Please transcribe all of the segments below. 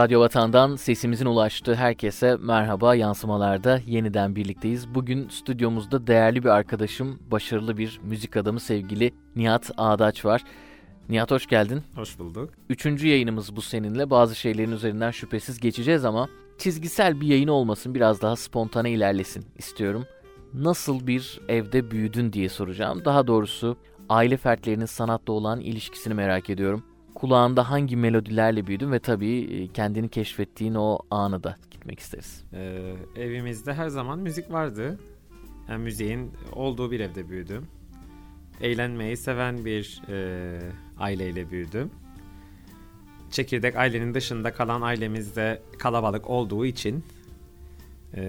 Radyo Vatan'dan sesimizin ulaştığı herkese merhaba. Yansımalarda yeniden birlikteyiz. Bugün stüdyomuzda değerli bir arkadaşım, başarılı bir müzik adamı sevgili Nihat Ağdaç var. Nihat hoş geldin. Hoş bulduk. Üçüncü yayınımız bu seninle. Bazı şeylerin üzerinden şüphesiz geçeceğiz ama çizgisel bir yayın olmasın, biraz daha spontane ilerlesin istiyorum. Nasıl bir evde büyüdün diye soracağım. Daha doğrusu aile fertlerinin sanatla olan ilişkisini merak ediyorum kulağında hangi melodilerle büyüdün ve tabii e, kendini keşfettiğin o anı da gitmek isteriz. Ee, evimizde her zaman müzik vardı. Yani müziğin olduğu bir evde büyüdüm. Eğlenmeyi seven bir e, aileyle büyüdüm. Çekirdek ailenin dışında kalan ailemizde kalabalık olduğu için e,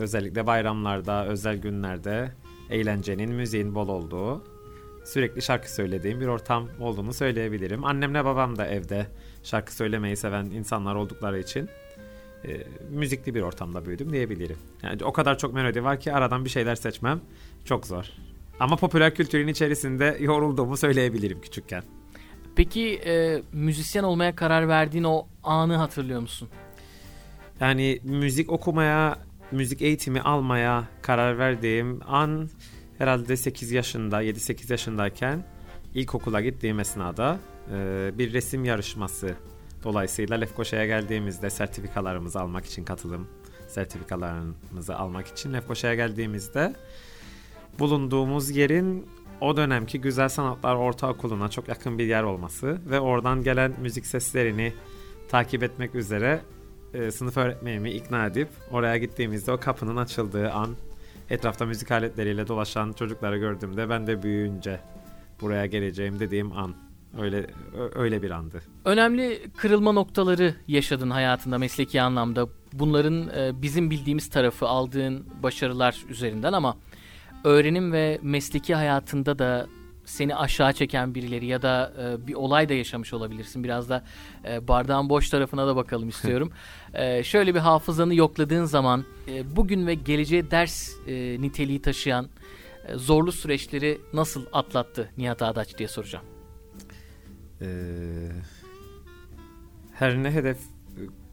özellikle bayramlarda, özel günlerde eğlencenin, müziğin bol olduğu sürekli şarkı söylediğim bir ortam olduğunu söyleyebilirim. Annemle babam da evde şarkı söylemeyi seven insanlar oldukları için e, müzikli bir ortamda büyüdüm diyebilirim. Yani o kadar çok melodi var ki aradan bir şeyler seçmem çok zor. Ama popüler kültürün içerisinde yorulduğumu söyleyebilirim küçükken. Peki e, müzisyen olmaya karar verdiğin o anı hatırlıyor musun? Yani müzik okumaya, müzik eğitimi almaya karar verdiğim an herhalde 8 yaşında 7-8 yaşındayken ilkokula gittiğim esnada e, bir resim yarışması dolayısıyla Lefkoşa'ya geldiğimizde sertifikalarımızı almak için katılım sertifikalarımızı almak için Lefkoşa'ya geldiğimizde bulunduğumuz yerin o dönemki Güzel Sanatlar Ortaokulu'na çok yakın bir yer olması ve oradan gelen müzik seslerini takip etmek üzere e, sınıf öğretmenimi ikna edip oraya gittiğimizde o kapının açıldığı an etrafta müzik aletleriyle dolaşan çocukları gördüğümde ben de büyüyünce buraya geleceğim dediğim an öyle öyle bir andı. Önemli kırılma noktaları yaşadın hayatında mesleki anlamda. Bunların e, bizim bildiğimiz tarafı aldığın başarılar üzerinden ama öğrenim ve mesleki hayatında da seni aşağı çeken birileri ya da e, bir olay da yaşamış olabilirsin. Biraz da e, bardağın boş tarafına da bakalım istiyorum. e, şöyle bir hafızanı yokladığın zaman e, bugün ve geleceğe ders e, niteliği taşıyan e, zorlu süreçleri nasıl atlattı Nihat Ağdaç diye soracağım. Ee, her ne hedef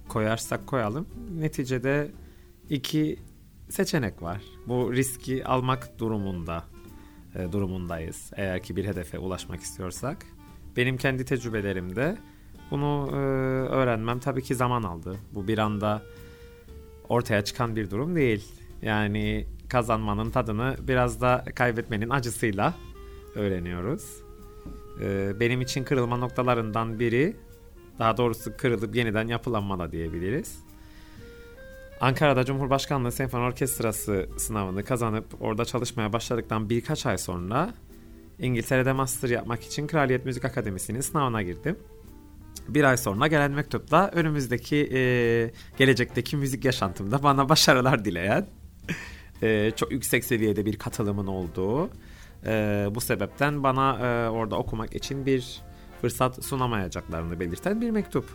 koyarsak koyalım neticede iki seçenek var. Bu riski almak durumunda e, durumundayız. Eğer ki bir hedefe ulaşmak istiyorsak. Benim kendi tecrübelerimde bunu e, öğrenmem tabii ki zaman aldı. Bu bir anda ortaya çıkan bir durum değil. Yani kazanmanın tadını biraz da kaybetmenin acısıyla öğreniyoruz. E, benim için kırılma noktalarından biri daha doğrusu kırılıp yeniden yapılanma da diyebiliriz. Ankara'da Cumhurbaşkanlığı Senfoni Orkestrası sınavını kazanıp orada çalışmaya başladıktan birkaç ay sonra İngiltere'de master yapmak için Kraliyet Müzik Akademisi'nin sınavına girdim. Bir ay sonra gelen mektupla önümüzdeki e, gelecekteki müzik yaşantımda bana başarılar dileyen e, çok yüksek seviyede bir katılımın olduğu e, bu sebepten bana e, orada okumak için bir fırsat sunamayacaklarını belirten bir mektup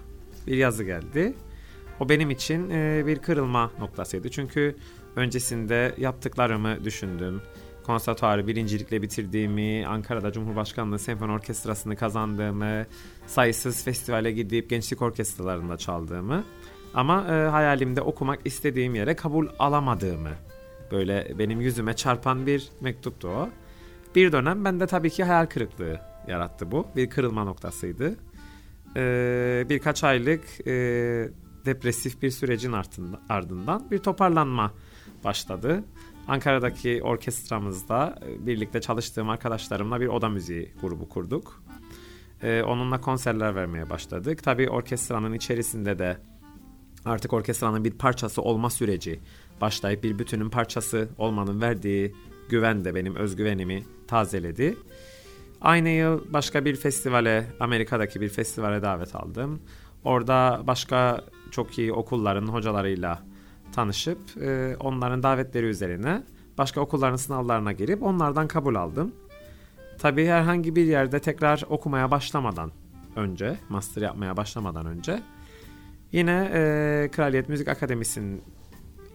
bir yazı geldi. O benim için e, bir kırılma noktasıydı. Çünkü öncesinde yaptıklarımı düşündüm. Konservatuarı birincilikle bitirdiğimi, Ankara'da Cumhurbaşkanlığı Senfoni Orkestrası'nı kazandığımı, sayısız festivale gidip gençlik orkestralarında çaldığımı ama e, hayalimde okumak istediğim yere kabul alamadığımı böyle benim yüzüme çarpan bir mektuptu o. Bir dönem bende tabii ki hayal kırıklığı yarattı bu. Bir kırılma noktasıydı. Ee, birkaç aylık e, depresif bir sürecin ardından bir toparlanma başladı. Ankara'daki orkestramızda e, birlikte çalıştığım arkadaşlarımla bir oda müziği grubu kurduk. Ee, onunla konserler vermeye başladık. Tabii orkestranın içerisinde de artık orkestranın bir parçası olma süreci başlayıp bir bütünün parçası olmanın verdiği güven de benim özgüvenimi tazeledi. Aynı yıl başka bir festivale, Amerika'daki bir festivale davet aldım. Orada başka çok iyi okulların hocalarıyla tanışıp e, onların davetleri üzerine başka okulların sınavlarına girip onlardan kabul aldım. Tabii herhangi bir yerde tekrar okumaya başlamadan önce, master yapmaya başlamadan önce yine e, Kraliyet Müzik Akademisi'nin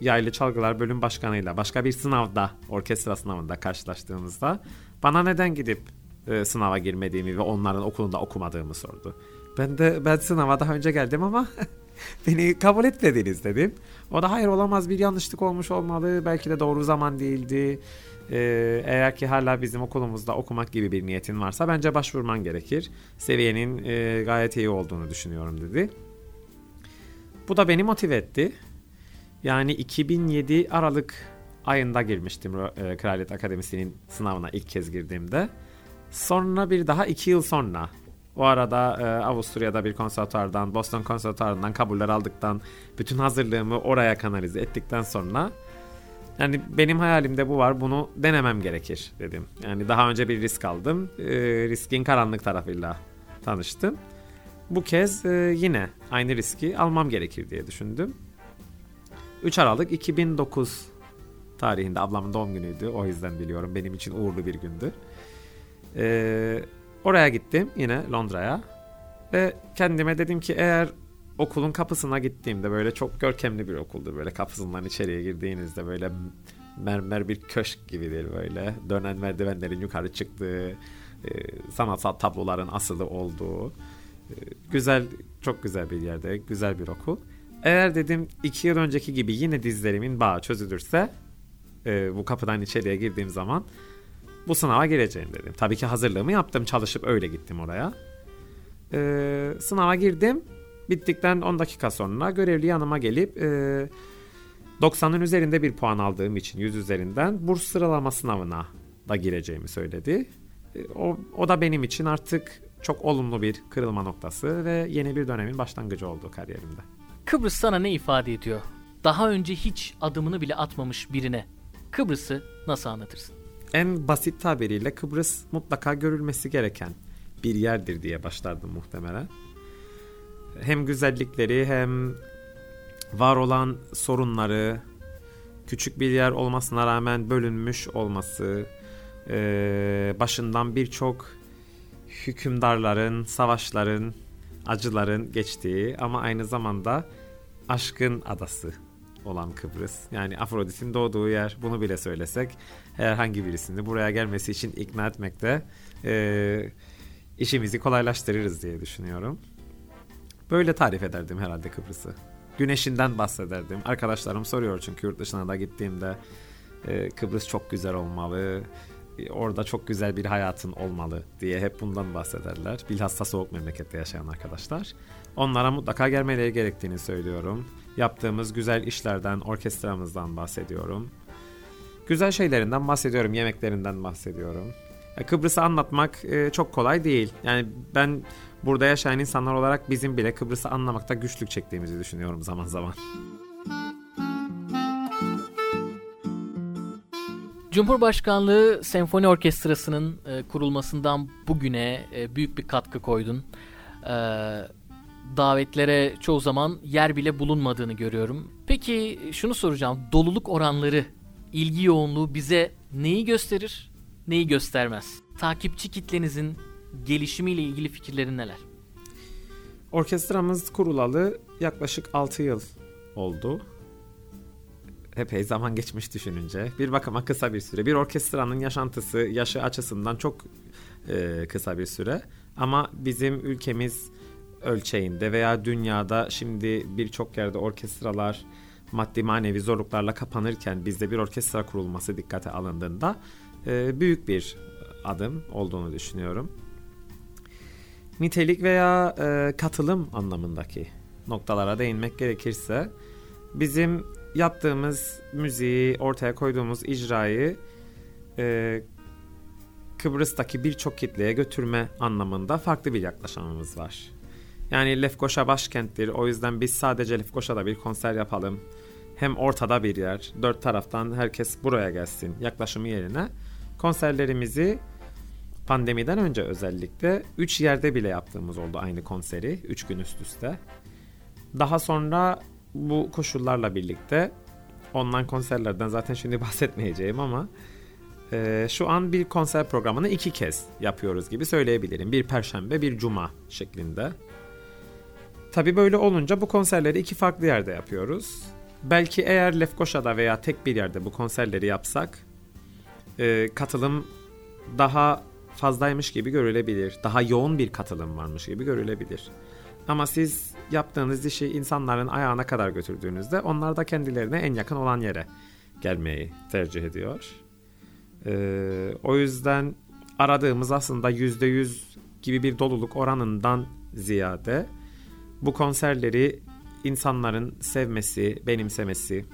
yaylı çalgılar bölüm başkanıyla başka bir sınavda, orkestra sınavında karşılaştığımızda bana neden gidip e, sınava girmediğimi ve onların okulunda okumadığımı sordu. Ben de ben sınava daha önce geldim ama Beni kabul etmediniz dedim. O da hayır olamaz bir yanlışlık olmuş olmalı. Belki de doğru zaman değildi. Ee, eğer ki hala bizim okulumuzda okumak gibi bir niyetin varsa bence başvurman gerekir. Seviyenin e, gayet iyi olduğunu düşünüyorum dedi. Bu da beni motive etti. Yani 2007 Aralık ayında girmiştim e, Kraliyet Akademisi'nin sınavına ilk kez girdiğimde. Sonra bir daha 2 yıl sonra o arada e, Avusturya'da bir konservatuardan, Boston konservatuarından kabuller aldıktan, bütün hazırlığımı oraya kanalize ettikten sonra yani benim hayalimde bu var, bunu denemem gerekir dedim. Yani daha önce bir risk aldım, e, riskin karanlık tarafıyla tanıştım. Bu kez e, yine aynı riski almam gerekir diye düşündüm. 3 Aralık 2009 tarihinde ablamın doğum günüydü. O yüzden biliyorum benim için uğurlu bir gündü. Ee, oraya gittim yine Londra'ya. Ve kendime dedim ki eğer okulun kapısına gittiğimde böyle çok görkemli bir okuldu. Böyle kapısından içeriye girdiğinizde böyle mermer bir köşk gibi değil böyle. Dönen merdivenlerin yukarı çıktığı, e, sanatsal tabloların asılı olduğu. E, güzel, çok güzel bir yerde, güzel bir okul. Eğer dedim iki yıl önceki gibi yine dizlerimin bağı çözülürse e, bu kapıdan içeriye girdiğim zaman bu sınava gireceğim dedim. Tabii ki hazırlığımı yaptım. Çalışıp öyle gittim oraya. E, sınava girdim. Bittikten 10 dakika sonra görevli yanıma gelip e, 90'ın üzerinde bir puan aldığım için 100 üzerinden burs sıralama sınavına da gireceğimi söyledi. E, o, o da benim için artık çok olumlu bir kırılma noktası ve yeni bir dönemin başlangıcı oldu kariyerimde. Kıbrıs sana ne ifade ediyor? Daha önce hiç adımını bile atmamış birine Kıbrıs'ı nasıl anlatırsın? En basit tabiriyle Kıbrıs mutlaka görülmesi gereken bir yerdir diye başlardım muhtemelen. Hem güzellikleri hem var olan sorunları, küçük bir yer olmasına rağmen bölünmüş olması, başından birçok hükümdarların, savaşların, acıların geçtiği ama aynı zamanda aşkın adası olan Kıbrıs. Yani Afrodit'in doğduğu yer bunu bile söylesek herhangi birisini buraya gelmesi için ikna etmekte e, işimizi kolaylaştırırız diye düşünüyorum. Böyle tarif ederdim herhalde Kıbrıs'ı. Güneşinden bahsederdim. Arkadaşlarım soruyor çünkü yurt dışına da gittiğimde e, Kıbrıs çok güzel olmalı orada çok güzel bir hayatın olmalı diye hep bundan bahsederler. Bilhassa soğuk memlekette yaşayan arkadaşlar. Onlara mutlaka gelmeleri gerektiğini söylüyorum. Yaptığımız güzel işlerden, orkestramızdan bahsediyorum. Güzel şeylerinden bahsediyorum, yemeklerinden bahsediyorum. Kıbrıs'ı anlatmak e, çok kolay değil. Yani ben burada yaşayan insanlar olarak bizim bile Kıbrıs'ı anlamakta güçlük çektiğimizi düşünüyorum zaman zaman. Cumhurbaşkanlığı Senfoni Orkestrası'nın e, kurulmasından bugüne e, büyük bir katkı koydun. Davetlere çoğu zaman yer bile bulunmadığını görüyorum. Peki şunu soracağım. Doluluk oranları, ilgi yoğunluğu bize neyi gösterir, neyi göstermez? Takipçi kitlenizin gelişimiyle ilgili fikirlerin neler? Orkestramız kurulalı yaklaşık 6 yıl oldu epey zaman geçmiş düşününce. Bir bakıma kısa bir süre. Bir orkestranın yaşantısı, yaşı açısından çok e, kısa bir süre. Ama bizim ülkemiz ölçeğinde veya dünyada şimdi birçok yerde orkestralar maddi manevi zorluklarla kapanırken bizde bir orkestra kurulması dikkate alındığında e, büyük bir adım olduğunu düşünüyorum. Nitelik veya e, katılım anlamındaki noktalara değinmek gerekirse bizim yaptığımız müziği, ortaya koyduğumuz icrayı e, Kıbrıs'taki birçok kitleye götürme anlamında farklı bir yaklaşımımız var. Yani Lefkoşa başkenttir. O yüzden biz sadece Lefkoşa'da bir konser yapalım. Hem ortada bir yer, dört taraftan herkes buraya gelsin yaklaşımı yerine konserlerimizi pandemiden önce özellikle 3 yerde bile yaptığımız oldu aynı konseri 3 gün üst üste. Daha sonra bu koşullarla birlikte online konserlerden zaten şimdi bahsetmeyeceğim ama e, şu an bir konser programını iki kez yapıyoruz gibi söyleyebilirim. Bir perşembe bir cuma şeklinde. Tabi böyle olunca bu konserleri iki farklı yerde yapıyoruz. Belki eğer Lefkoşa'da veya tek bir yerde bu konserleri yapsak e, katılım daha fazlaymış gibi görülebilir. Daha yoğun bir katılım varmış gibi görülebilir. Ama siz yaptığınız işi insanların ayağına kadar götürdüğünüzde onlar da kendilerine en yakın olan yere gelmeyi tercih ediyor. Ee, o yüzden aradığımız aslında yüzde yüz gibi bir doluluk oranından ziyade bu konserleri insanların sevmesi, benimsemesi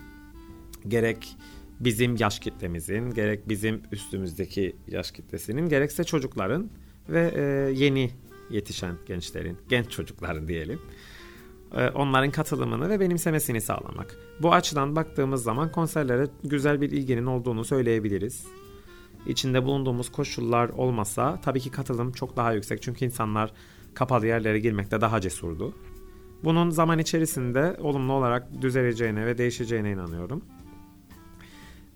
gerek bizim yaş kitlemizin, gerek bizim üstümüzdeki yaş kitlesinin, gerekse çocukların ve e, yeni yetişen gençlerin, genç çocukların diyelim. E, onların katılımını ve benimsemesini sağlamak. Bu açıdan baktığımız zaman konserlere güzel bir ilginin olduğunu söyleyebiliriz. İçinde bulunduğumuz koşullar olmasa tabii ki katılım çok daha yüksek. Çünkü insanlar kapalı yerlere girmekte daha cesurdu. Bunun zaman içerisinde olumlu olarak düzeleceğine ve değişeceğine inanıyorum.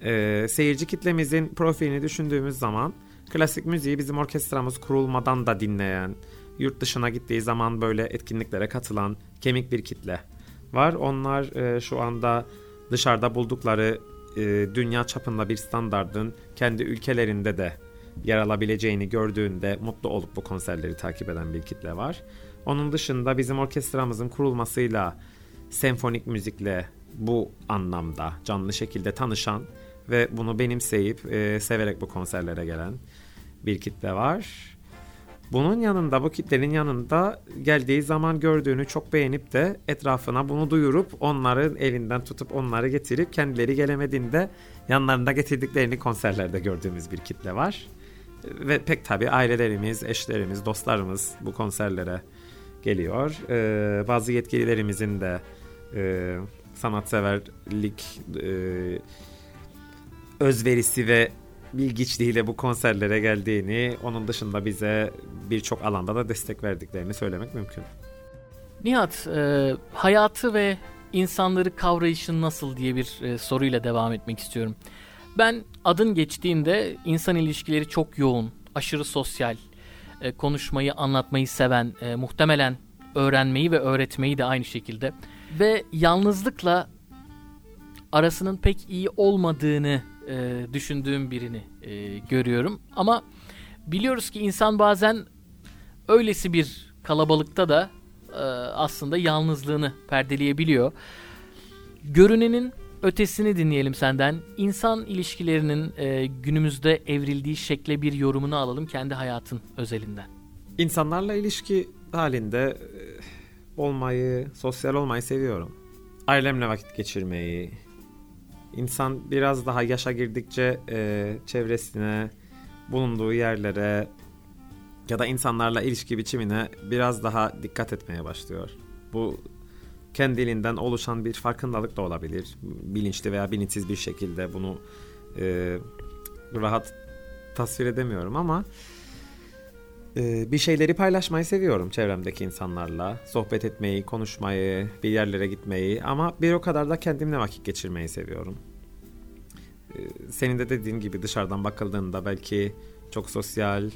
Ee, seyirci kitlemizin profilini düşündüğümüz zaman klasik müziği bizim orkestramız kurulmadan da dinleyen, yurt dışına gittiği zaman böyle etkinliklere katılan kemik bir kitle var. Onlar e, şu anda dışarıda buldukları e, dünya çapında bir standardın kendi ülkelerinde de yer alabileceğini gördüğünde mutlu olup bu konserleri takip eden bir kitle var. Onun dışında bizim orkestramızın kurulmasıyla senfonik müzikle bu anlamda canlı şekilde tanışan ve bunu benimseyip e, severek bu konserlere gelen bir kitle var. Bunun yanında bu kitlenin yanında geldiği zaman gördüğünü çok beğenip de etrafına bunu duyurup onların elinden tutup onları getirip kendileri gelemediğinde yanlarında getirdiklerini konserlerde gördüğümüz bir kitle var. Ve pek tabii ailelerimiz, eşlerimiz, dostlarımız bu konserlere geliyor. Ee, bazı yetkililerimizin de e, sanatseverlik e, özverisi ve bilgiçliğiyle bu konserlere geldiğini, onun dışında bize birçok alanda da destek verdiklerini söylemek mümkün. Nihat, e, hayatı ve insanları kavrayışın nasıl diye bir e, soruyla devam etmek istiyorum. Ben adın geçtiğinde insan ilişkileri çok yoğun, aşırı sosyal, e, konuşmayı, anlatmayı seven, e, muhtemelen öğrenmeyi ve öğretmeyi de aynı şekilde ve yalnızlıkla arasının pek iyi olmadığını e, düşündüğüm birini e, görüyorum. Ama biliyoruz ki insan bazen öylesi bir kalabalıkta da e, aslında yalnızlığını perdeleyebiliyor. Görünenin ötesini dinleyelim senden. İnsan ilişkilerinin e, günümüzde evrildiği şekle bir yorumunu alalım kendi hayatın özelinden. İnsanlarla ilişki halinde e, olmayı, sosyal olmayı seviyorum. Ailemle vakit geçirmeyi, İnsan biraz daha yaşa girdikçe e, çevresine, bulunduğu yerlere ya da insanlarla ilişki biçimine biraz daha dikkat etmeye başlıyor. Bu kendiliğinden oluşan bir farkındalık da olabilir. Bilinçli veya bilinçsiz bir şekilde bunu e, rahat tasvir edemiyorum ama e, bir şeyleri paylaşmayı seviyorum çevremdeki insanlarla. Sohbet etmeyi, konuşmayı, bir yerlere gitmeyi ama bir o kadar da kendimle vakit geçirmeyi seviyorum. E, senin de dediğin gibi dışarıdan bakıldığında belki çok sosyal,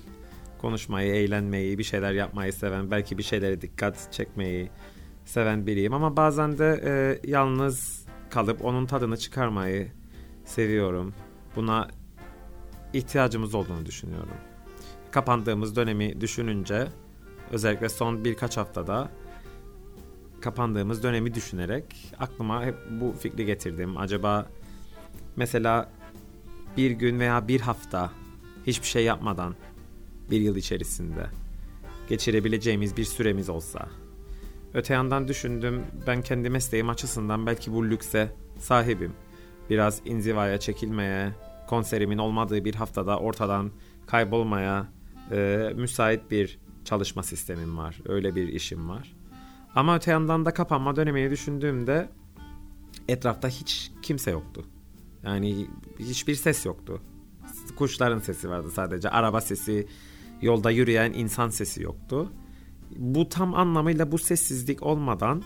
konuşmayı, eğlenmeyi, bir şeyler yapmayı seven, belki bir şeylere dikkat çekmeyi seven biriyim ama bazen de e, yalnız kalıp onun tadını çıkarmayı seviyorum. Buna ihtiyacımız olduğunu düşünüyorum kapandığımız dönemi düşününce özellikle son birkaç haftada kapandığımız dönemi düşünerek aklıma hep bu fikri getirdim. Acaba mesela bir gün veya bir hafta hiçbir şey yapmadan bir yıl içerisinde geçirebileceğimiz bir süremiz olsa. Öte yandan düşündüm ben kendi mesleğim açısından belki bu lükse sahibim. Biraz inzivaya çekilmeye, konserimin olmadığı bir haftada ortadan kaybolmaya e, müsait bir çalışma sistemim var. Öyle bir işim var. Ama öte yandan da kapanma dönemini düşündüğümde etrafta hiç kimse yoktu. Yani hiçbir ses yoktu. Kuşların sesi vardı sadece. Araba sesi, yolda yürüyen insan sesi yoktu. Bu tam anlamıyla bu sessizlik olmadan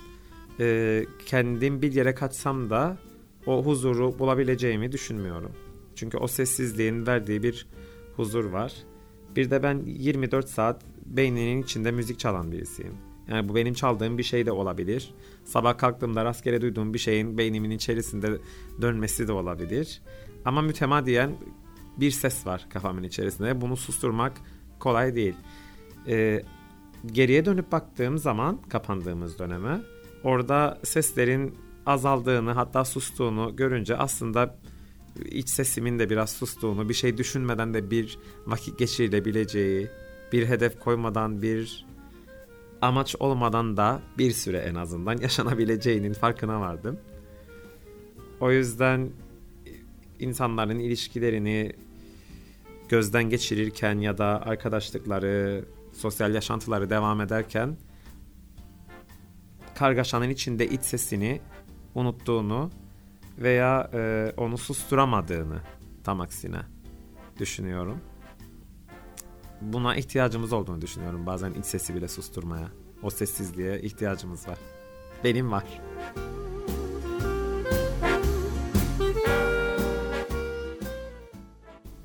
e, kendim bir yere kaçsam da o huzuru bulabileceğimi düşünmüyorum. Çünkü o sessizliğin verdiği bir huzur var. Bir de ben 24 saat beyninin içinde müzik çalan birisiyim. Yani bu benim çaldığım bir şey de olabilir. Sabah kalktığımda rastgele duyduğum bir şeyin beynimin içerisinde dönmesi de olabilir. Ama mütemadiyen bir ses var kafamın içerisinde. Bunu susturmak kolay değil. Ee, geriye dönüp baktığım zaman kapandığımız döneme orada seslerin azaldığını hatta sustuğunu görünce aslında iç sesimin de biraz sustuğunu, bir şey düşünmeden de bir vakit geçirilebileceği, bir hedef koymadan bir amaç olmadan da bir süre en azından yaşanabileceğinin farkına vardım. O yüzden insanların ilişkilerini gözden geçirirken ya da arkadaşlıkları, sosyal yaşantıları devam ederken kargaşanın içinde iç sesini unuttuğunu veya e, onu susturamadığını tam aksine düşünüyorum. Buna ihtiyacımız olduğunu düşünüyorum. Bazen iç sesi bile susturmaya. O sessizliğe ihtiyacımız var. Benim var.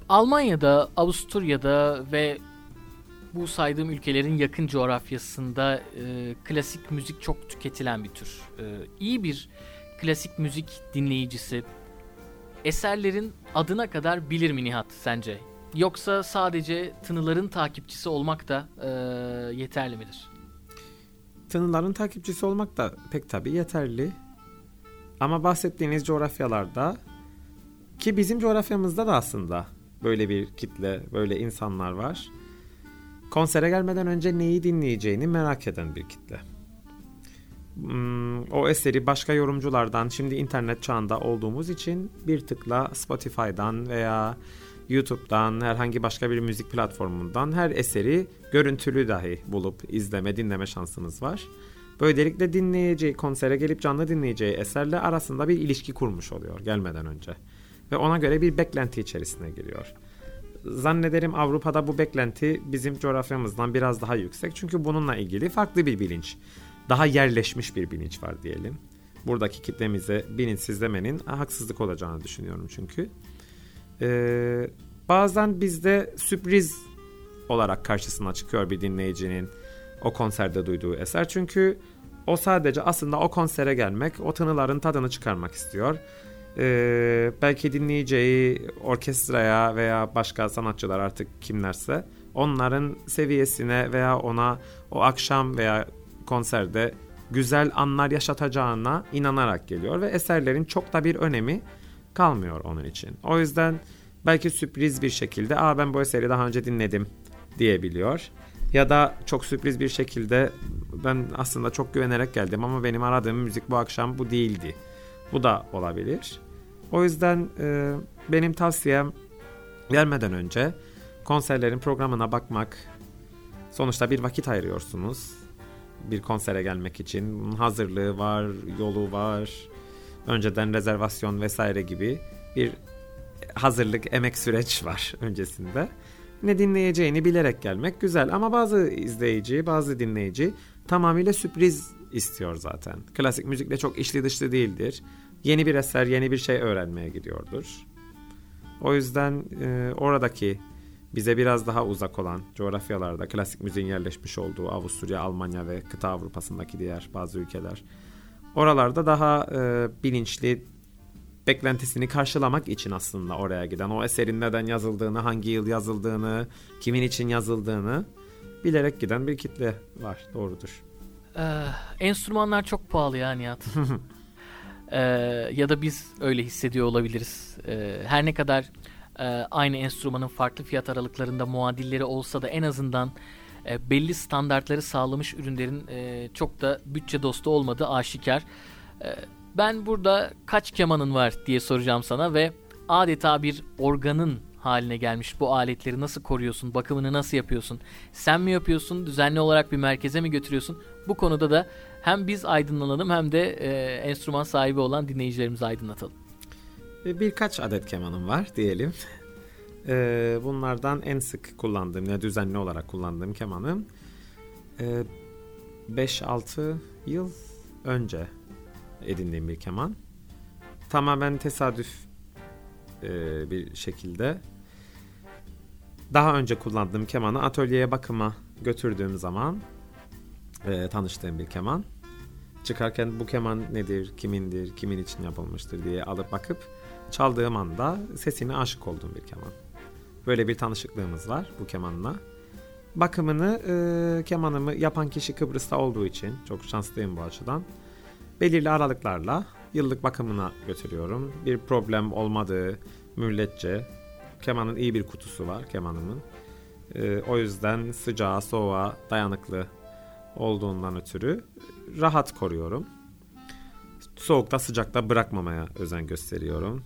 Almanya'da, Avusturya'da ve bu saydığım ülkelerin yakın coğrafyasında e, klasik müzik çok tüketilen bir tür. E, iyi bir klasik müzik dinleyicisi eserlerin adına kadar bilir mi Nihat sence? Yoksa sadece tınıların takipçisi olmak da e, yeterli midir? Tınıların takipçisi olmak da pek tabii yeterli. Ama bahsettiğiniz coğrafyalarda ki bizim coğrafyamızda da aslında böyle bir kitle, böyle insanlar var. Konsere gelmeden önce neyi dinleyeceğini merak eden bir kitle. Hmm, o eseri başka yorumculardan şimdi internet çağında olduğumuz için bir tıkla Spotify'dan veya YouTube'dan herhangi başka bir müzik platformundan her eseri görüntülü dahi bulup izleme dinleme şansınız var. Böylelikle dinleyeceği konsere gelip canlı dinleyeceği eserle arasında bir ilişki kurmuş oluyor gelmeden önce. Ve ona göre bir beklenti içerisine giriyor. Zannederim Avrupa'da bu beklenti bizim coğrafyamızdan biraz daha yüksek. Çünkü bununla ilgili farklı bir bilinç daha yerleşmiş bir bilinç var diyelim. Buradaki kitlemize bilinçsizlemenin haksızlık olacağını düşünüyorum çünkü. Ee, bazen bizde sürpriz olarak karşısına çıkıyor bir dinleyicinin o konserde duyduğu eser. Çünkü o sadece aslında o konsere gelmek, o tınıların tadını çıkarmak istiyor. Ee, belki dinleyeceği orkestraya veya başka sanatçılar artık kimlerse onların seviyesine veya ona o akşam veya konserde güzel anlar yaşatacağına inanarak geliyor ve eserlerin çok da bir önemi kalmıyor onun için. O yüzden belki sürpriz bir şekilde "Aa ben bu eseri daha önce dinledim." diyebiliyor. Ya da çok sürpriz bir şekilde ben aslında çok güvenerek geldim ama benim aradığım müzik bu akşam bu değildi. Bu da olabilir. O yüzden e, benim tavsiyem gelmeden önce konserlerin programına bakmak. Sonuçta bir vakit ayırıyorsunuz bir konsere gelmek için hazırlığı var, yolu var, önceden rezervasyon vesaire gibi bir hazırlık, emek süreç var öncesinde. Ne dinleyeceğini bilerek gelmek güzel ama bazı izleyici, bazı dinleyici tamamıyla sürpriz istiyor zaten. Klasik müzikle çok içli dışlı değildir. Yeni bir eser, yeni bir şey öğrenmeye gidiyordur. O yüzden e, oradaki bize biraz daha uzak olan coğrafyalarda klasik müziğin yerleşmiş olduğu Avusturya, Almanya ve kıta Avrupa'sındaki diğer bazı ülkeler. Oralarda daha e, bilinçli beklentisini karşılamak için aslında oraya giden o eserin neden yazıldığını, hangi yıl yazıldığını, kimin için yazıldığını bilerek giden bir kitle var. Doğrudur. Ee, enstrümanlar çok pahalı ya Nihat. ee, ya da biz öyle hissediyor olabiliriz. Ee, her ne kadar e, aynı enstrümanın farklı fiyat aralıklarında muadilleri olsa da en azından e, belli standartları sağlamış ürünlerin e, çok da bütçe dostu olmadığı aşikar. E, ben burada kaç kemanın var diye soracağım sana ve adeta bir organın haline gelmiş bu aletleri nasıl koruyorsun, bakımını nasıl yapıyorsun? Sen mi yapıyorsun, düzenli olarak bir merkeze mi götürüyorsun? Bu konuda da hem biz aydınlanalım hem de e, enstrüman sahibi olan dinleyicilerimizi aydınlatalım. Birkaç adet kemanım var diyelim. Ee, bunlardan en sık kullandığım ya düzenli olarak kullandığım kemanım 5-6 yıl önce edindiğim bir keman. Tamamen tesadüf e, bir şekilde daha önce kullandığım kemanı atölyeye bakıma götürdüğüm zaman e, tanıştığım bir keman. Çıkarken bu keman nedir, kimindir, kimin için yapılmıştır diye alıp bakıp çaldığım anda sesine aşık olduğum bir keman. Böyle bir tanışıklığımız var bu kemanla. bakımını e, kemanımı yapan kişi Kıbrıs'ta olduğu için çok şanslıyım bu açıdan. Belirli aralıklarla yıllık bakımına götürüyorum. Bir problem olmadığı müddetçe kemanın iyi bir kutusu var kemanımın. E, o yüzden sıcağa, soğuğa dayanıklı olduğundan ötürü rahat koruyorum. Soğukta sıcakta bırakmamaya özen gösteriyorum.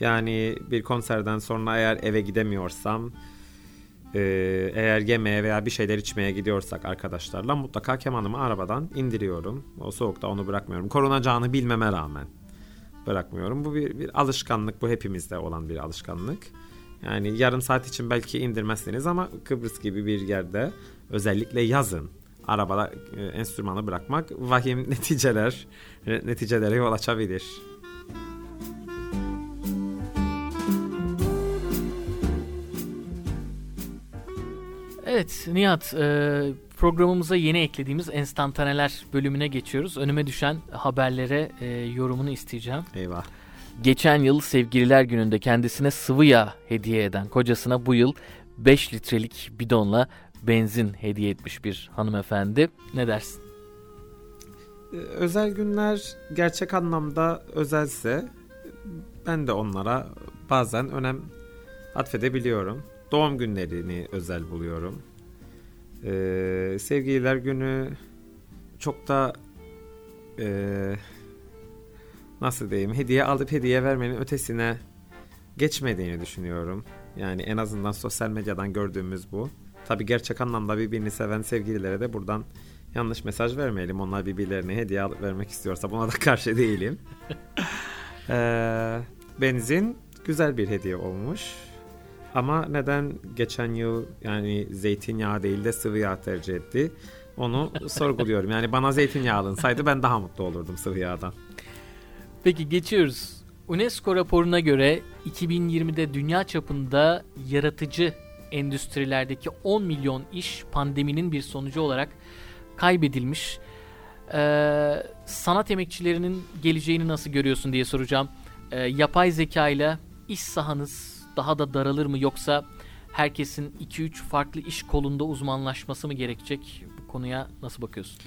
Yani bir konserden sonra eğer eve gidemiyorsam e, eğer yemeğe veya bir şeyler içmeye gidiyorsak arkadaşlarla mutlaka kemanımı arabadan indiriyorum. O soğukta onu bırakmıyorum. Korunacağını bilmeme rağmen bırakmıyorum. Bu bir, bir alışkanlık. Bu hepimizde olan bir alışkanlık. Yani yarım saat için belki indirmezsiniz ama Kıbrıs gibi bir yerde özellikle yazın arabada e, enstrümanı bırakmak vahim neticeler neticelere yol açabilir. Evet Nihat e, programımıza yeni eklediğimiz enstantaneler bölümüne geçiyoruz. Önüme düşen haberlere e, yorumunu isteyeceğim. Eyvah. Geçen yıl sevgililer gününde kendisine sıvı yağ hediye eden kocasına bu yıl 5 litrelik bidonla benzin hediye etmiş bir hanımefendi. Ne dersin? Ee, özel günler gerçek anlamda özelse ben de onlara bazen önem atfedebiliyorum. Doğum günlerini özel buluyorum. Ee, sevgililer günü çok da e, nasıl diyeyim hediye alıp hediye vermenin ötesine geçmediğini düşünüyorum. Yani en azından sosyal medyadan gördüğümüz bu. Tabi gerçek anlamda birbirini seven sevgililere de buradan yanlış mesaj vermeyelim. Onlar birbirlerine hediye alıp vermek istiyorsa buna da karşı değilim. ee, benzin güzel bir hediye olmuş. Ama neden geçen yıl yani zeytinyağı değil de sıvı yağ tercih etti? Onu sorguluyorum. Yani bana zeytinyağı alınsaydı ben daha mutlu olurdum sıvı yağdan. Peki geçiyoruz. UNESCO raporuna göre 2020'de dünya çapında yaratıcı endüstrilerdeki 10 milyon iş pandeminin bir sonucu olarak kaybedilmiş. Ee, sanat emekçilerinin geleceğini nasıl görüyorsun diye soracağım. Ee, yapay zeka ile iş sahanız daha da daralır mı yoksa herkesin 2-3 farklı iş kolunda uzmanlaşması mı gerekecek? Bu konuya nasıl bakıyorsun?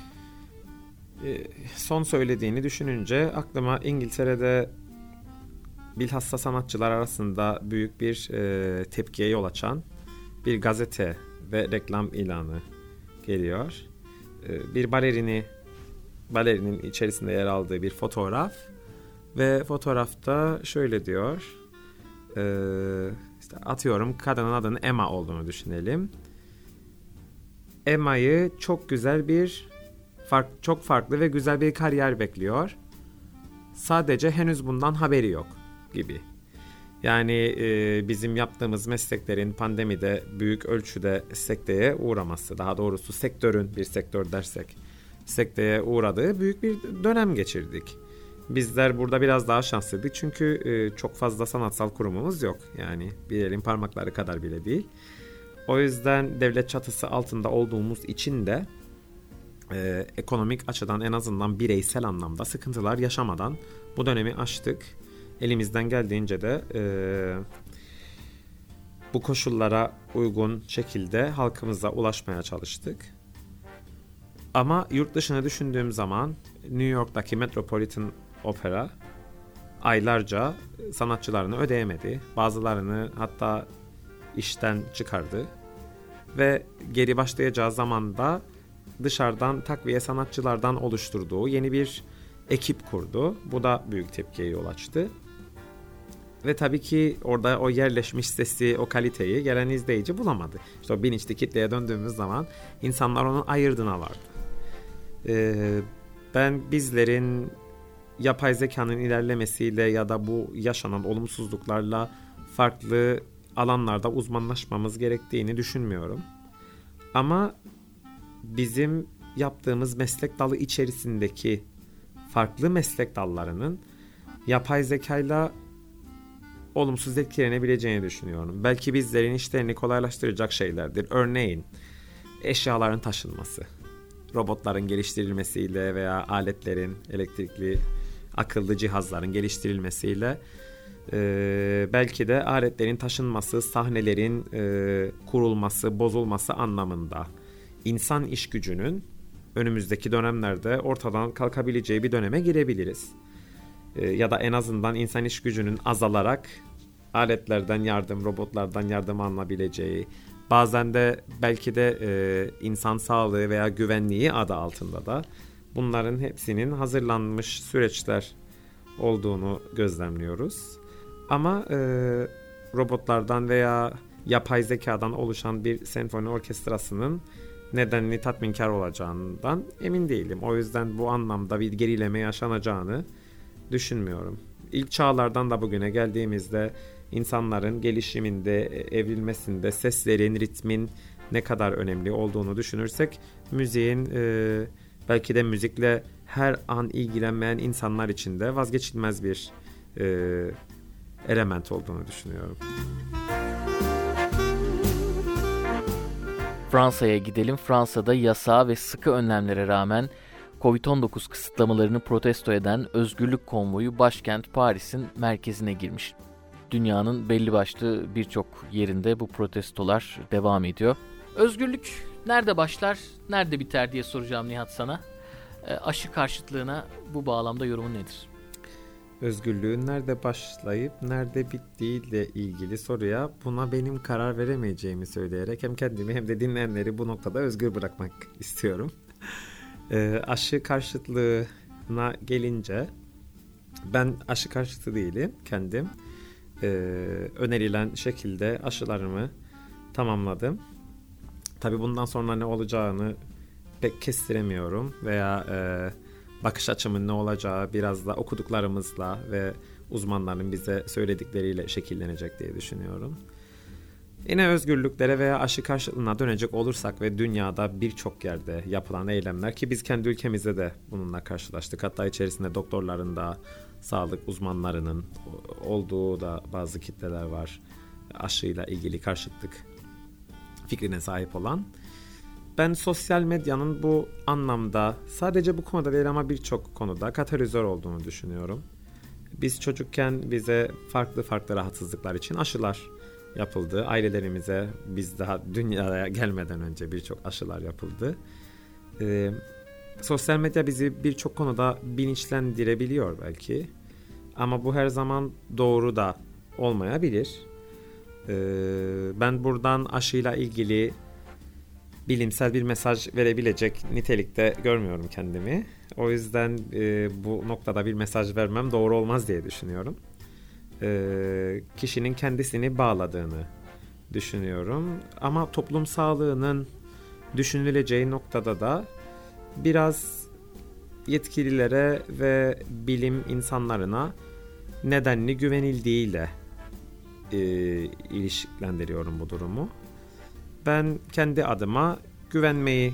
Ee, son söylediğini düşününce aklıma İngiltere'de bilhassa sanatçılar arasında büyük bir e, tepkiye yol açan bir gazete ve reklam ilanı geliyor. Ee, bir balerini balerinin içerisinde yer aldığı bir fotoğraf ve fotoğrafta şöyle diyor. Ee, işte atıyorum kadının adının Emma olduğunu düşünelim. Emma'yı çok güzel bir fark, çok farklı ve güzel bir kariyer bekliyor. Sadece henüz bundan haberi yok gibi. Yani e, bizim yaptığımız mesleklerin pandemide büyük ölçüde sekteye uğraması, daha doğrusu sektörün bir sektör dersek sekteye uğradığı büyük bir dönem geçirdik. Bizler burada biraz daha şanslıydık çünkü e, çok fazla sanatsal kurumumuz yok. Yani bir elin parmakları kadar bile değil. O yüzden devlet çatısı altında olduğumuz için de e, ekonomik açıdan en azından bireysel anlamda sıkıntılar yaşamadan bu dönemi aştık elimizden geldiğince de e, bu koşullara uygun şekilde halkımıza ulaşmaya çalıştık. Ama yurt dışına düşündüğüm zaman New York'taki Metropolitan Opera aylarca sanatçılarını ödeyemedi. Bazılarını hatta işten çıkardı. Ve geri başlayacağı zamanda dışarıdan takviye sanatçılardan oluşturduğu yeni bir ekip kurdu. Bu da büyük tepkiye yol açtı. Ve tabii ki orada o yerleşmiş sesi, o kaliteyi gelen izleyici bulamadı. İşte o bilinçli kitleye döndüğümüz zaman insanlar onun ayırdına vardı. Ee, ben bizlerin yapay zekanın ilerlemesiyle ya da bu yaşanan olumsuzluklarla farklı alanlarda uzmanlaşmamız gerektiğini düşünmüyorum. Ama bizim yaptığımız meslek dalı içerisindeki farklı meslek dallarının yapay zekayla olumsuz etkilenebileceğini düşünüyorum. Belki bizlerin işlerini kolaylaştıracak şeylerdir. Örneğin eşyaların taşınması, robotların geliştirilmesiyle veya aletlerin, elektrikli akıllı cihazların geliştirilmesiyle e, belki de aletlerin taşınması, sahnelerin e, kurulması, bozulması anlamında insan iş gücünün önümüzdeki dönemlerde ortadan kalkabileceği bir döneme girebiliriz. E, ya da en azından insan iş gücünün azalarak aletlerden yardım, robotlardan yardım alınabileceği, bazen de belki de e, insan sağlığı veya güvenliği adı altında da bunların hepsinin hazırlanmış süreçler olduğunu gözlemliyoruz. Ama e, robotlardan veya yapay zekadan oluşan bir senfoni orkestrasının nedenli tatminkar olacağından emin değilim. O yüzden bu anlamda bir gerileme yaşanacağını düşünmüyorum. İlk çağlardan da bugüne geldiğimizde insanların gelişiminde, evrilmesinde seslerin, ritmin ne kadar önemli olduğunu düşünürsek müziğin e, belki de müzikle her an ilgilenmeyen insanlar için de vazgeçilmez bir e, element olduğunu düşünüyorum. Fransa'ya gidelim. Fransa'da yasa ve sıkı önlemlere rağmen Covid-19 kısıtlamalarını protesto eden özgürlük konvoyu başkent Paris'in merkezine girmiş. Dünyanın belli başlı birçok yerinde bu protestolar devam ediyor. Özgürlük nerede başlar, nerede biter diye soracağım Nihat sana. E, aşı karşıtlığına bu bağlamda yorumun nedir? Özgürlüğün nerede başlayıp nerede bittiğiyle ilgili soruya buna benim karar veremeyeceğimi söyleyerek hem kendimi hem de dinleyenleri bu noktada özgür bırakmak istiyorum. E, aşı karşıtlığına gelince ben aşı karşıtı değilim kendim. E, önerilen şekilde aşılarımı tamamladım. Tabi bundan sonra ne olacağını pek kestiremiyorum veya e, bakış açımın ne olacağı biraz da okuduklarımızla ve uzmanların bize söyledikleriyle şekillenecek diye düşünüyorum. Yine özgürlüklere veya aşı karşılığına dönecek olursak ve dünyada birçok yerde yapılan eylemler ki biz kendi ülkemizde de bununla karşılaştık. Hatta içerisinde doktorların da sağlık uzmanlarının olduğu da bazı kitleler var. Aşıyla ilgili karşıtlık fikrine sahip olan. Ben sosyal medyanın bu anlamda sadece bu konuda değil ama birçok konuda katalizör olduğunu düşünüyorum. Biz çocukken bize farklı farklı rahatsızlıklar için aşılar yapıldı. Ailelerimize biz daha dünyaya gelmeden önce birçok aşılar yapıldı. Ee, sosyal medya bizi birçok konuda bilinçlendirebiliyor belki. Ama bu her zaman doğru da olmayabilir. Ee, ben buradan aşıyla ilgili bilimsel bir mesaj verebilecek nitelikte görmüyorum kendimi. O yüzden e, bu noktada bir mesaj vermem doğru olmaz diye düşünüyorum. E, kişinin kendisini bağladığını düşünüyorum. Ama toplum sağlığının düşünüleceği noktada da biraz yetkililere ve bilim insanlarına nedenli güvenildiğiyle e, ilişkilendiriyorum bu durumu ben kendi adıma güvenmeyi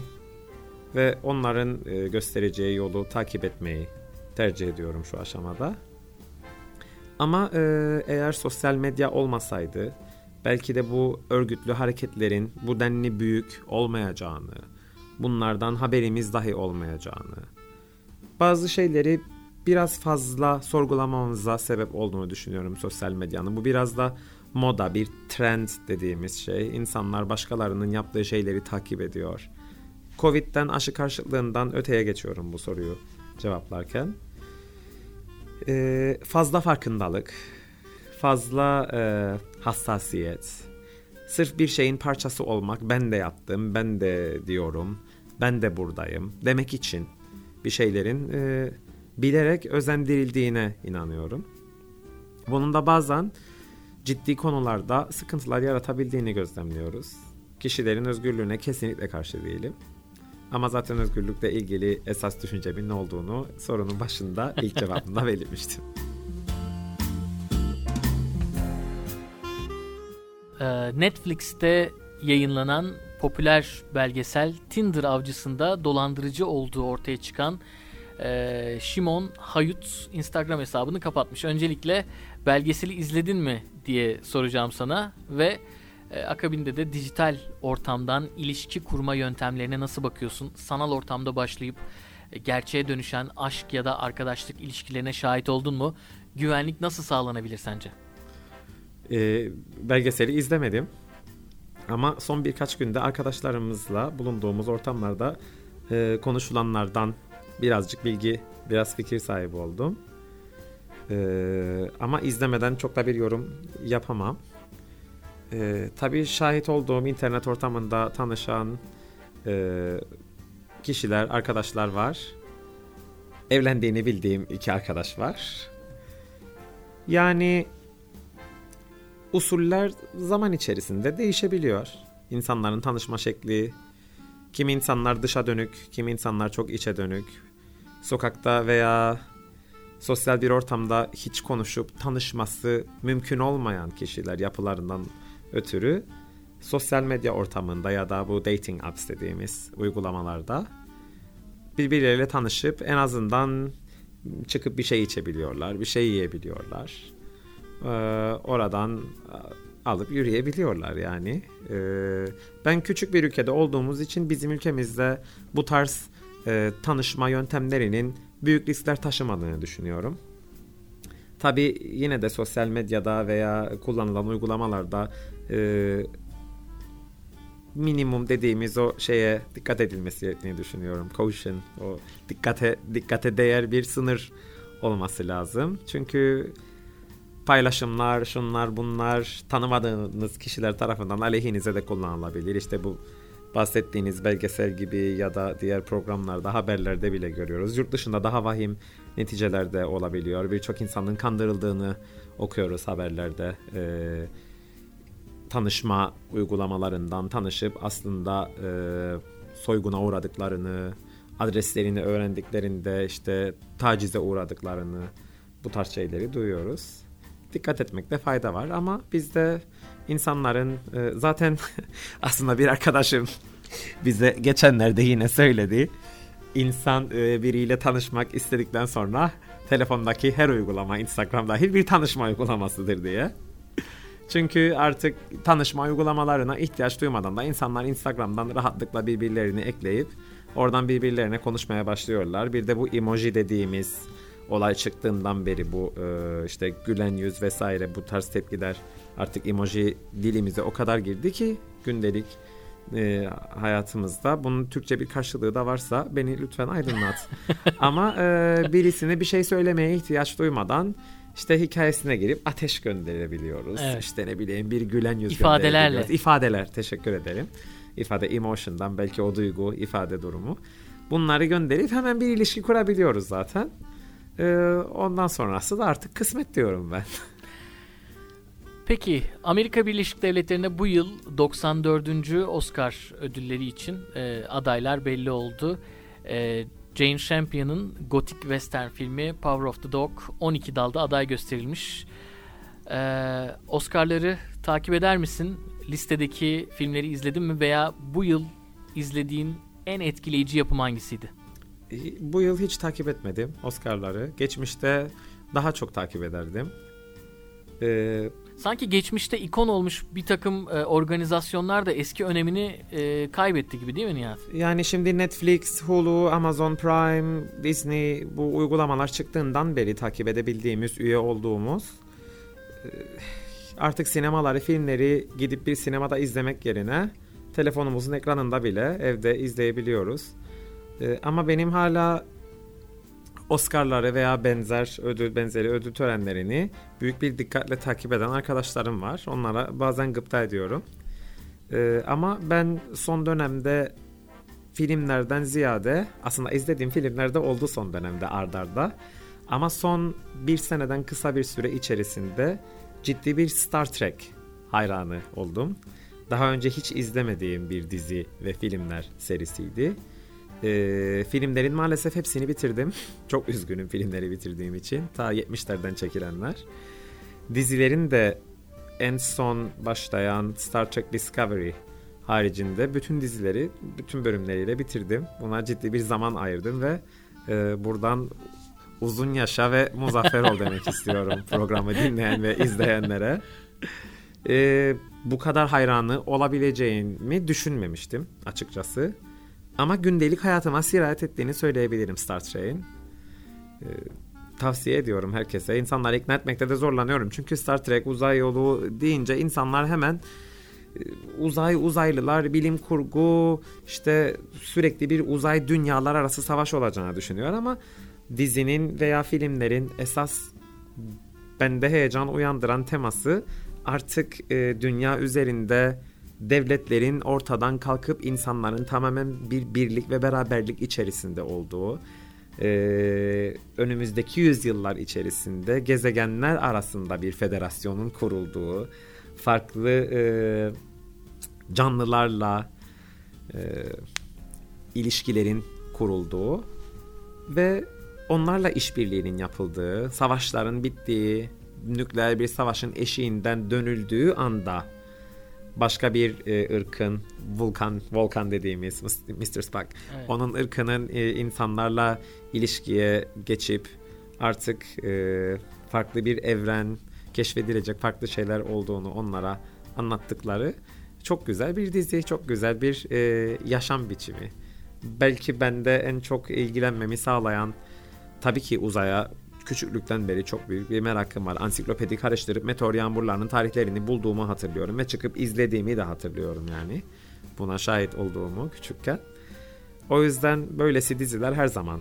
ve onların e, göstereceği yolu takip etmeyi tercih ediyorum şu aşamada. Ama e, eğer sosyal medya olmasaydı belki de bu örgütlü hareketlerin bu denli büyük olmayacağını, bunlardan haberimiz dahi olmayacağını, bazı şeyleri biraz fazla sorgulamamıza sebep olduğunu düşünüyorum sosyal medyanın. Bu biraz da moda, bir trend dediğimiz şey. İnsanlar başkalarının yaptığı şeyleri takip ediyor. Covid'den aşı karşıtlığından öteye geçiyorum bu soruyu cevaplarken. Ee, fazla farkındalık, fazla e, hassasiyet, sırf bir şeyin parçası olmak, ben de yaptım, ben de diyorum, ben de buradayım demek için bir şeylerin e, bilerek özendirildiğine inanıyorum. Bunun da bazen ciddi konularda sıkıntılar yaratabildiğini gözlemliyoruz. Kişilerin özgürlüğüne kesinlikle karşı değilim. Ama zaten özgürlükle ilgili esas düşüncemin ne olduğunu sorunun başında ilk cevabımda belirtmiştim. Ee, Netflix'te yayınlanan popüler belgesel Tinder avcısında dolandırıcı olduğu ortaya çıkan e, Şimon Hayut Instagram hesabını kapatmış. Öncelikle belgeseli izledin mi diye soracağım sana ve e, akabinde de dijital ortamdan ilişki kurma yöntemlerine nasıl bakıyorsun? Sanal ortamda başlayıp e, gerçeğe dönüşen aşk ya da arkadaşlık ilişkilerine şahit oldun mu? güvenlik nasıl sağlanabilir sence? E, belgeseli izlemedim. Ama son birkaç günde arkadaşlarımızla bulunduğumuz ortamlarda e, konuşulanlardan birazcık bilgi, biraz fikir sahibi oldum. E, ama izlemeden çok da bir yorum yapamam. E, tabii şahit olduğum internet ortamında tanışan e, kişiler, arkadaşlar var. Evlendiğini bildiğim iki arkadaş var. Yani usuller zaman içerisinde değişebiliyor. İnsanların tanışma şekli, kimi insanlar dışa dönük, kimi insanlar çok içe dönük. Sokakta veya sosyal bir ortamda hiç konuşup tanışması mümkün olmayan kişiler yapılarından ötürü sosyal medya ortamında ya da bu dating apps dediğimiz uygulamalarda birbirleriyle tanışıp en azından çıkıp bir şey içebiliyorlar, bir şey yiyebiliyorlar. Ee, oradan alıp yürüyebiliyorlar yani. Ee, ben küçük bir ülkede olduğumuz için bizim ülkemizde bu tarz e, tanışma yöntemlerinin büyük riskler taşımadığını düşünüyorum. Tabi yine de sosyal medyada veya kullanılan uygulamalarda e, minimum dediğimiz o şeye dikkat edilmesi gerektiğini düşünüyorum. Caution, o dikkate dikkate değer bir sınır olması lazım. Çünkü paylaşımlar, şunlar bunlar tanımadığınız kişiler tarafından aleyhinize de kullanılabilir. İşte bu bahsettiğiniz belgesel gibi ya da diğer programlarda haberlerde bile görüyoruz. Yurt dışında daha vahim neticeler de olabiliyor. Birçok insanın kandırıldığını okuyoruz haberlerde. Ee, tanışma uygulamalarından tanışıp aslında e, soyguna uğradıklarını, adreslerini öğrendiklerinde işte tacize uğradıklarını bu tarz şeyleri duyuyoruz. Dikkat etmekte fayda var ama bizde insanların e, zaten aslında bir arkadaşım bize geçenlerde yine söyledi. İnsan e, biriyle tanışmak istedikten sonra telefondaki her uygulama Instagram dahil bir tanışma uygulamasıdır diye. Çünkü artık tanışma uygulamalarına ihtiyaç duymadan da insanlar Instagram'dan rahatlıkla birbirlerini ekleyip oradan birbirlerine konuşmaya başlıyorlar. Bir de bu emoji dediğimiz olay çıktığından beri bu e, işte gülen yüz vesaire bu tarz tepkiler artık emoji dilimize o kadar girdi ki gündelik e, hayatımızda. Bunun Türkçe bir karşılığı da varsa beni lütfen aydınlat. Ama e, birisine bir şey söylemeye ihtiyaç duymadan işte hikayesine girip ateş gönderebiliyoruz. Evet. İşte ne bileyim bir gülen yüz İfadelerle. İfadeler teşekkür ederim. İfade emotion'dan belki o duygu ifade durumu. Bunları gönderip hemen bir ilişki kurabiliyoruz zaten. Ee, ondan sonrası da artık kısmet diyorum ben. Peki Amerika Birleşik Devletleri'nde bu yıl 94. Oscar ödülleri için e, adaylar belli oldu. E, Jane Champion'ın gotik western filmi Power of the Dog 12 dalda aday gösterilmiş. Ee, Oscar'ları takip eder misin? Listedeki filmleri izledin mi veya bu yıl izlediğin en etkileyici yapım hangisiydi? Bu yıl hiç takip etmedim Oscar'ları. Geçmişte daha çok takip ederdim. Ee, Sanki geçmişte ikon olmuş bir takım e, organizasyonlar da eski önemini e, kaybetti gibi değil mi Nihat? Yani şimdi Netflix, Hulu, Amazon Prime, Disney bu uygulamalar çıktığından beri takip edebildiğimiz, üye olduğumuz e, artık sinemaları, filmleri gidip bir sinemada izlemek yerine telefonumuzun ekranında bile evde izleyebiliyoruz. E, ama benim hala Oscar'ları veya benzer ödül benzeri ödül törenlerini büyük bir dikkatle takip eden arkadaşlarım var. Onlara bazen gıpta ediyorum. Ee, ama ben son dönemde filmlerden ziyade aslında izlediğim filmlerde oldu son dönemde ardarda. Ama son bir seneden kısa bir süre içerisinde ciddi bir Star Trek hayranı oldum. Daha önce hiç izlemediğim bir dizi ve filmler serisiydi. Ee, filmlerin maalesef hepsini bitirdim. Çok üzgünüm filmleri bitirdiğim için. Ta 70'lerden çekilenler. Dizilerin de en son başlayan Star Trek Discovery haricinde bütün dizileri, bütün bölümleriyle bitirdim. Buna ciddi bir zaman ayırdım ve e, buradan uzun yaşa ve muzaffer ol demek istiyorum programı dinleyen ve izleyenlere. E, bu kadar hayranı olabileceğimi düşünmemiştim açıkçası. Ama gündelik hayatıma sirayet ettiğini söyleyebilirim Star Trek'in. Ee, tavsiye ediyorum herkese. İnsanları ikna etmekte de zorlanıyorum. Çünkü Star Trek uzay yolu deyince insanlar hemen e, uzay uzaylılar bilim kurgu işte sürekli bir uzay dünyalar arası savaş olacağını düşünüyor ama dizinin veya filmlerin esas bende heyecan uyandıran teması artık e, dünya üzerinde devletlerin ortadan kalkıp insanların tamamen bir birlik ve beraberlik içerisinde olduğu e, önümüzdeki yüzyıllar içerisinde gezegenler arasında bir federasyonun kurulduğu farklı e, canlılarla e, ilişkilerin kurulduğu ve onlarla işbirliğinin yapıldığı, savaşların bittiği, nükleer bir savaşın eşiğinden dönüldüğü anda başka bir e, ırkın Vulkan Volkan dediğimiz Mr. Spock evet. onun ırkının e, insanlarla ilişkiye geçip artık e, farklı bir evren keşfedilecek farklı şeyler olduğunu onlara anlattıkları çok güzel bir dizi, çok güzel bir e, yaşam biçimi. Belki bende en çok ilgilenmemi sağlayan tabii ki uzaya küçüklükten beri çok büyük bir merakım var. Ansiklopedi karıştırıp meteor yağmurlarının tarihlerini bulduğumu hatırlıyorum ve çıkıp izlediğimi de hatırlıyorum yani. Buna şahit olduğumu küçükken. O yüzden böylesi diziler her zaman,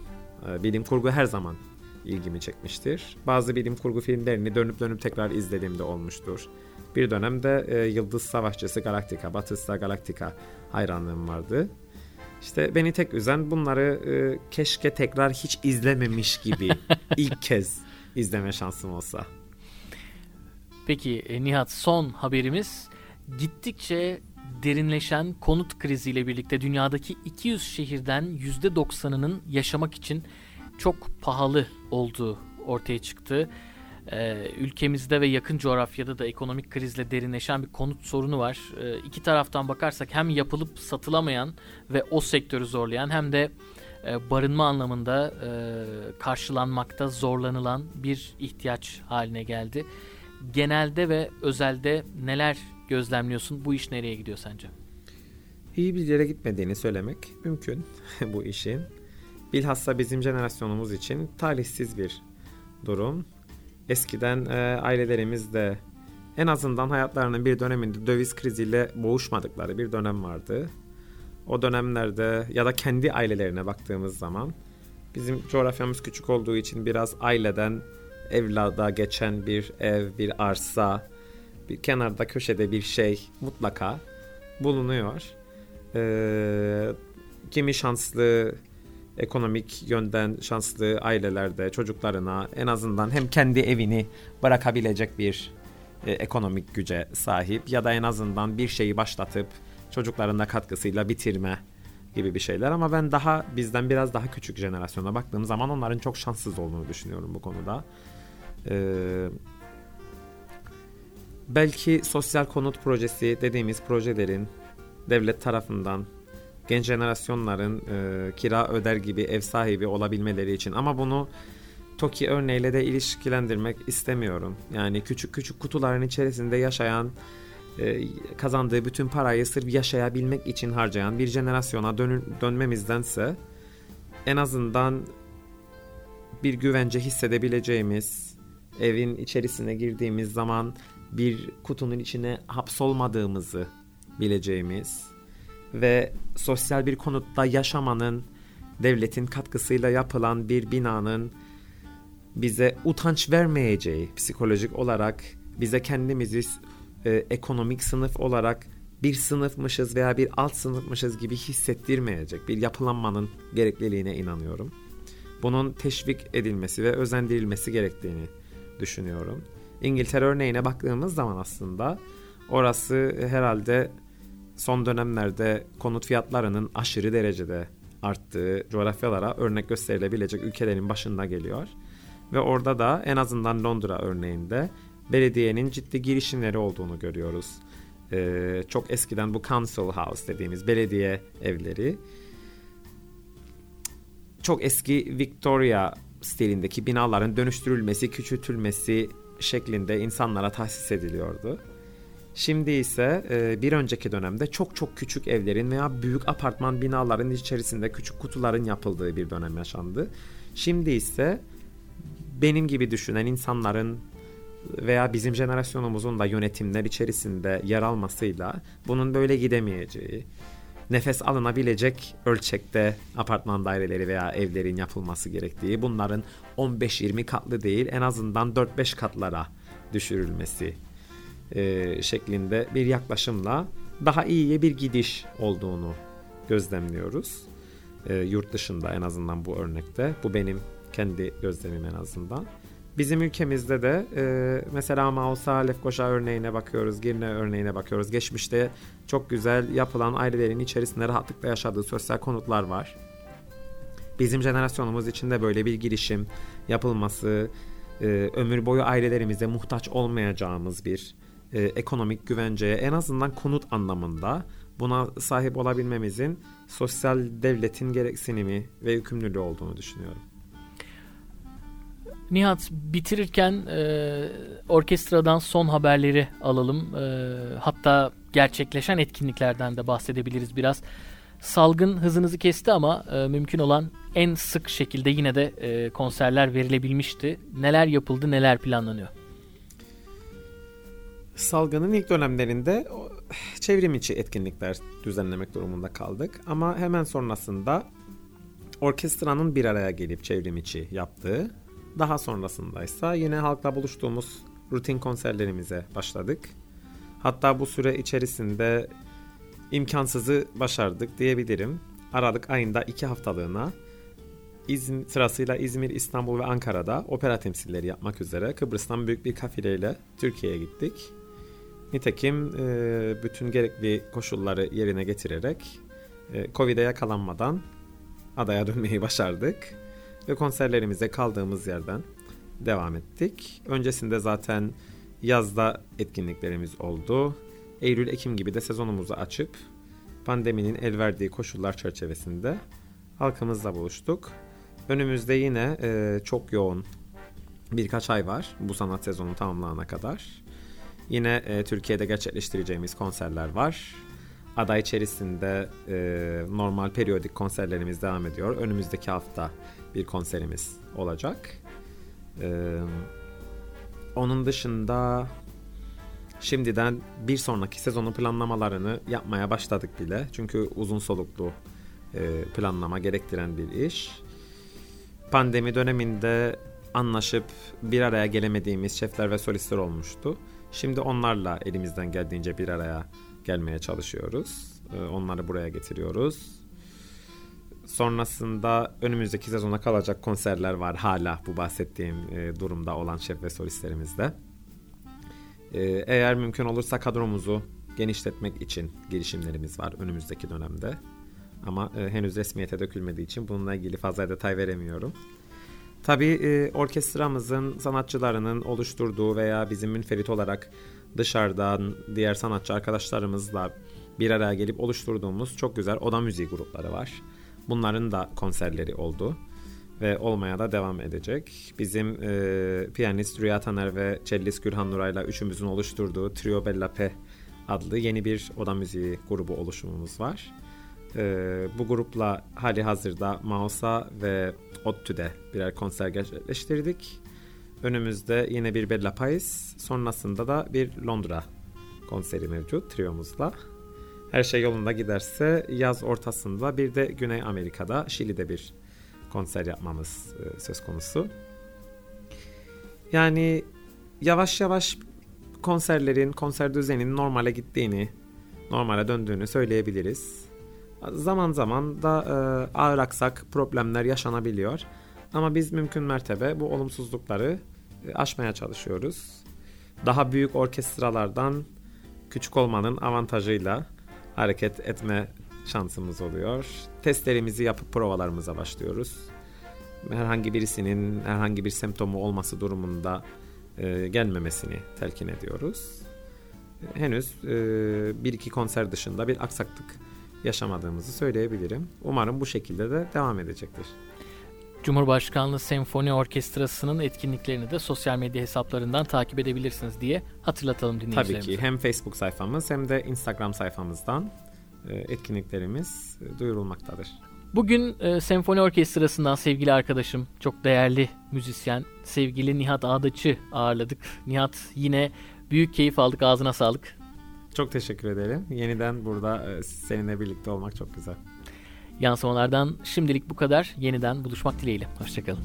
e, bilim kurgu her zaman ilgimi çekmiştir. Bazı bilim kurgu filmlerini dönüp dönüp tekrar izlediğimde olmuştur. Bir dönemde e, Yıldız Savaşçısı Galactica, Battlestar Galactica hayranlığım vardı. İşte beni tek üzen bunları e, keşke tekrar hiç izlememiş gibi ilk kez izleme şansım olsa. Peki e, Nihat son haberimiz gittikçe derinleşen konut kriziyle birlikte dünyadaki 200 şehirden %90'ının yaşamak için çok pahalı olduğu ortaya çıktı. Ee, ülkemizde ve yakın coğrafyada da ekonomik krizle derinleşen bir konut sorunu var. Ee, iki taraftan bakarsak hem yapılıp satılamayan ve o sektörü zorlayan hem de e, barınma anlamında e, karşılanmakta zorlanılan bir ihtiyaç haline geldi. Genelde ve özelde neler gözlemliyorsun? Bu iş nereye gidiyor sence? İyi bir yere gitmediğini söylemek mümkün bu işin. Bilhassa bizim jenerasyonumuz için talihsiz bir durum. Eskiden e, ailelerimiz de en azından hayatlarının bir döneminde döviz kriziyle boğuşmadıkları bir dönem vardı. O dönemlerde ya da kendi ailelerine baktığımız zaman bizim coğrafyamız küçük olduğu için biraz aileden evlada geçen bir ev, bir arsa, bir kenarda köşede bir şey mutlaka bulunuyor. Ee, kimi şanslı ekonomik yönden şanslı ailelerde çocuklarına en azından hem kendi evini bırakabilecek bir e, ekonomik güce sahip ya da en azından bir şeyi başlatıp çocukların da katkısıyla bitirme gibi bir şeyler ama ben daha bizden biraz daha küçük jenerasyona baktığım zaman onların çok şanssız olduğunu düşünüyorum bu konuda. Ee, belki sosyal konut projesi dediğimiz projelerin devlet tarafından genç jenerasyonların e, kira öder gibi ev sahibi olabilmeleri için ama bunu TOKİ örneğiyle de ilişkilendirmek istemiyorum. Yani küçük küçük kutuların içerisinde yaşayan e, kazandığı bütün parayı sırf yaşayabilmek için harcayan bir jenerasyona dön dönmemizdense en azından bir güvence hissedebileceğimiz evin içerisine girdiğimiz zaman bir kutunun içine hapsolmadığımızı bileceğimiz ve sosyal bir konutta yaşamanın devletin katkısıyla yapılan bir binanın bize utanç vermeyeceği psikolojik olarak bize kendimizi e, ekonomik sınıf olarak bir sınıfmışız veya bir alt sınıfmışız gibi hissettirmeyecek bir yapılanmanın gerekliliğine inanıyorum. Bunun teşvik edilmesi ve özendirilmesi gerektiğini düşünüyorum. İngiltere örneğine baktığımız zaman aslında orası herhalde son dönemlerde konut fiyatlarının aşırı derecede arttığı coğrafyalara örnek gösterilebilecek ülkelerin başında geliyor. Ve orada da en azından Londra örneğinde belediyenin ciddi girişimleri olduğunu görüyoruz. Ee, çok eskiden bu council house dediğimiz belediye evleri çok eski Victoria stilindeki binaların dönüştürülmesi, küçültülmesi şeklinde insanlara tahsis ediliyordu. Şimdi ise e, bir önceki dönemde çok çok küçük evlerin veya büyük apartman binaların içerisinde küçük kutuların yapıldığı bir dönem yaşandı. Şimdi ise benim gibi düşünen insanların veya bizim jenerasyonumuzun da yönetimler içerisinde yer almasıyla bunun böyle gidemeyeceği, nefes alınabilecek ölçekte apartman daireleri veya evlerin yapılması gerektiği, bunların 15-20 katlı değil en azından 4-5 katlara düşürülmesi e, şeklinde bir yaklaşımla daha iyiye bir gidiş olduğunu gözlemliyoruz. E, yurt dışında en azından bu örnekte. Bu benim kendi gözlemim en azından. Bizim ülkemizde de e, mesela Mausa, Lefkoşa örneğine bakıyoruz, Girne örneğine bakıyoruz. Geçmişte çok güzel yapılan ailelerin içerisinde rahatlıkla yaşadığı sosyal konutlar var. Bizim jenerasyonumuz için de böyle bir girişim yapılması, e, ömür boyu ailelerimize muhtaç olmayacağımız bir e, ekonomik güvenceye en azından konut anlamında buna sahip olabilmemizin sosyal devletin gereksinimi ve yükümlülüğü olduğunu düşünüyorum. Nihat bitirirken e, orkestradan son haberleri alalım. E, hatta gerçekleşen etkinliklerden de bahsedebiliriz biraz. Salgın hızınızı kesti ama e, mümkün olan en sık şekilde yine de e, konserler verilebilmişti. Neler yapıldı, neler planlanıyor? Salgının ilk dönemlerinde çevrim içi etkinlikler düzenlemek durumunda kaldık. Ama hemen sonrasında orkestranın bir araya gelip çevrim içi yaptığı daha sonrasındaysa yine halkla buluştuğumuz rutin konserlerimize başladık. Hatta bu süre içerisinde imkansızı başardık diyebilirim. Aralık ayında iki haftalığına İzmir, sırasıyla İzmir, İstanbul ve Ankara'da opera temsilleri yapmak üzere Kıbrıs'tan büyük bir kafileyle Türkiye'ye gittik. Nitekim e, bütün gerekli koşulları yerine getirerek e, Covid'e yakalanmadan adaya dönmeyi başardık ve konserlerimize kaldığımız yerden devam ettik. Öncesinde zaten yazda etkinliklerimiz oldu. Eylül-Ekim gibi de sezonumuzu açıp pandeminin el verdiği koşullar çerçevesinde halkımızla buluştuk. Önümüzde yine e, çok yoğun birkaç ay var bu sanat sezonu tamamlanana kadar. Yine e, Türkiye'de gerçekleştireceğimiz konserler var. Ada içerisinde e, normal periyodik konserlerimiz devam ediyor. Önümüzdeki hafta bir konserimiz olacak. Ee, onun dışında şimdiden bir sonraki sezonun planlamalarını yapmaya başladık bile. Çünkü uzun soluklu e, planlama gerektiren bir iş. Pandemi döneminde anlaşıp bir araya gelemediğimiz şefler ve solistler olmuştu. Şimdi onlarla elimizden geldiğince bir araya gelmeye çalışıyoruz. Ee, onları buraya getiriyoruz. Sonrasında önümüzdeki sezona kalacak konserler var hala bu bahsettiğim e, durumda olan şef ve solistlerimizde. E, eğer mümkün olursa kadromuzu genişletmek için girişimlerimiz var önümüzdeki dönemde. Ama e, henüz resmiyete dökülmediği için bununla ilgili fazla detay veremiyorum. Tabii e, orkestramızın sanatçılarının oluşturduğu veya bizim münferit olarak dışarıdan diğer sanatçı arkadaşlarımızla bir araya gelip oluşturduğumuz çok güzel oda müziği grupları var. Bunların da konserleri oldu ve olmaya da devam edecek. Bizim e, piyanist Rüya Taner ve cellist Gürhan Nuray'la üçümüzün oluşturduğu Trio Bella Pe adlı yeni bir oda müziği grubu oluşumumuz var. E, bu grupla hali hazırda Mausa ve Ottü'de birer konser gerçekleştirdik. Önümüzde yine bir Bella Pais, sonrasında da bir Londra konseri mevcut triyomuzla. Her şey yolunda giderse yaz ortasında bir de Güney Amerika'da Şili'de bir konser yapmamız e, söz konusu. Yani yavaş yavaş konserlerin, konser düzeninin normale gittiğini, normale döndüğünü söyleyebiliriz. Zaman zaman da e, ağır aksak problemler yaşanabiliyor. Ama biz mümkün mertebe bu olumsuzlukları e, aşmaya çalışıyoruz. Daha büyük orkestralardan küçük olmanın avantajıyla hareket etme şansımız oluyor. Testlerimizi yapıp provalarımıza başlıyoruz. Herhangi birisinin herhangi bir semptomu olması durumunda e, gelmemesini telkin ediyoruz. Henüz e, bir iki konser dışında bir aksaklık yaşamadığımızı söyleyebilirim. Umarım bu şekilde de devam edecektir. Cumhurbaşkanlığı Senfoni Orkestrası'nın etkinliklerini de sosyal medya hesaplarından takip edebilirsiniz diye hatırlatalım dinleyicilerimize. Tabii ki hem Facebook sayfamız hem de Instagram sayfamızdan e, etkinliklerimiz e, duyurulmaktadır. Bugün e, senfoni orkestrasından sevgili arkadaşım, çok değerli müzisyen, sevgili Nihat Ağdaç'ı ağırladık. Nihat yine büyük keyif aldık, ağzına sağlık. Çok teşekkür ederim. Yeniden burada e, seninle birlikte olmak çok güzel. Yansımalardan şimdilik bu kadar. Yeniden buluşmak dileğiyle. Hoşçakalın.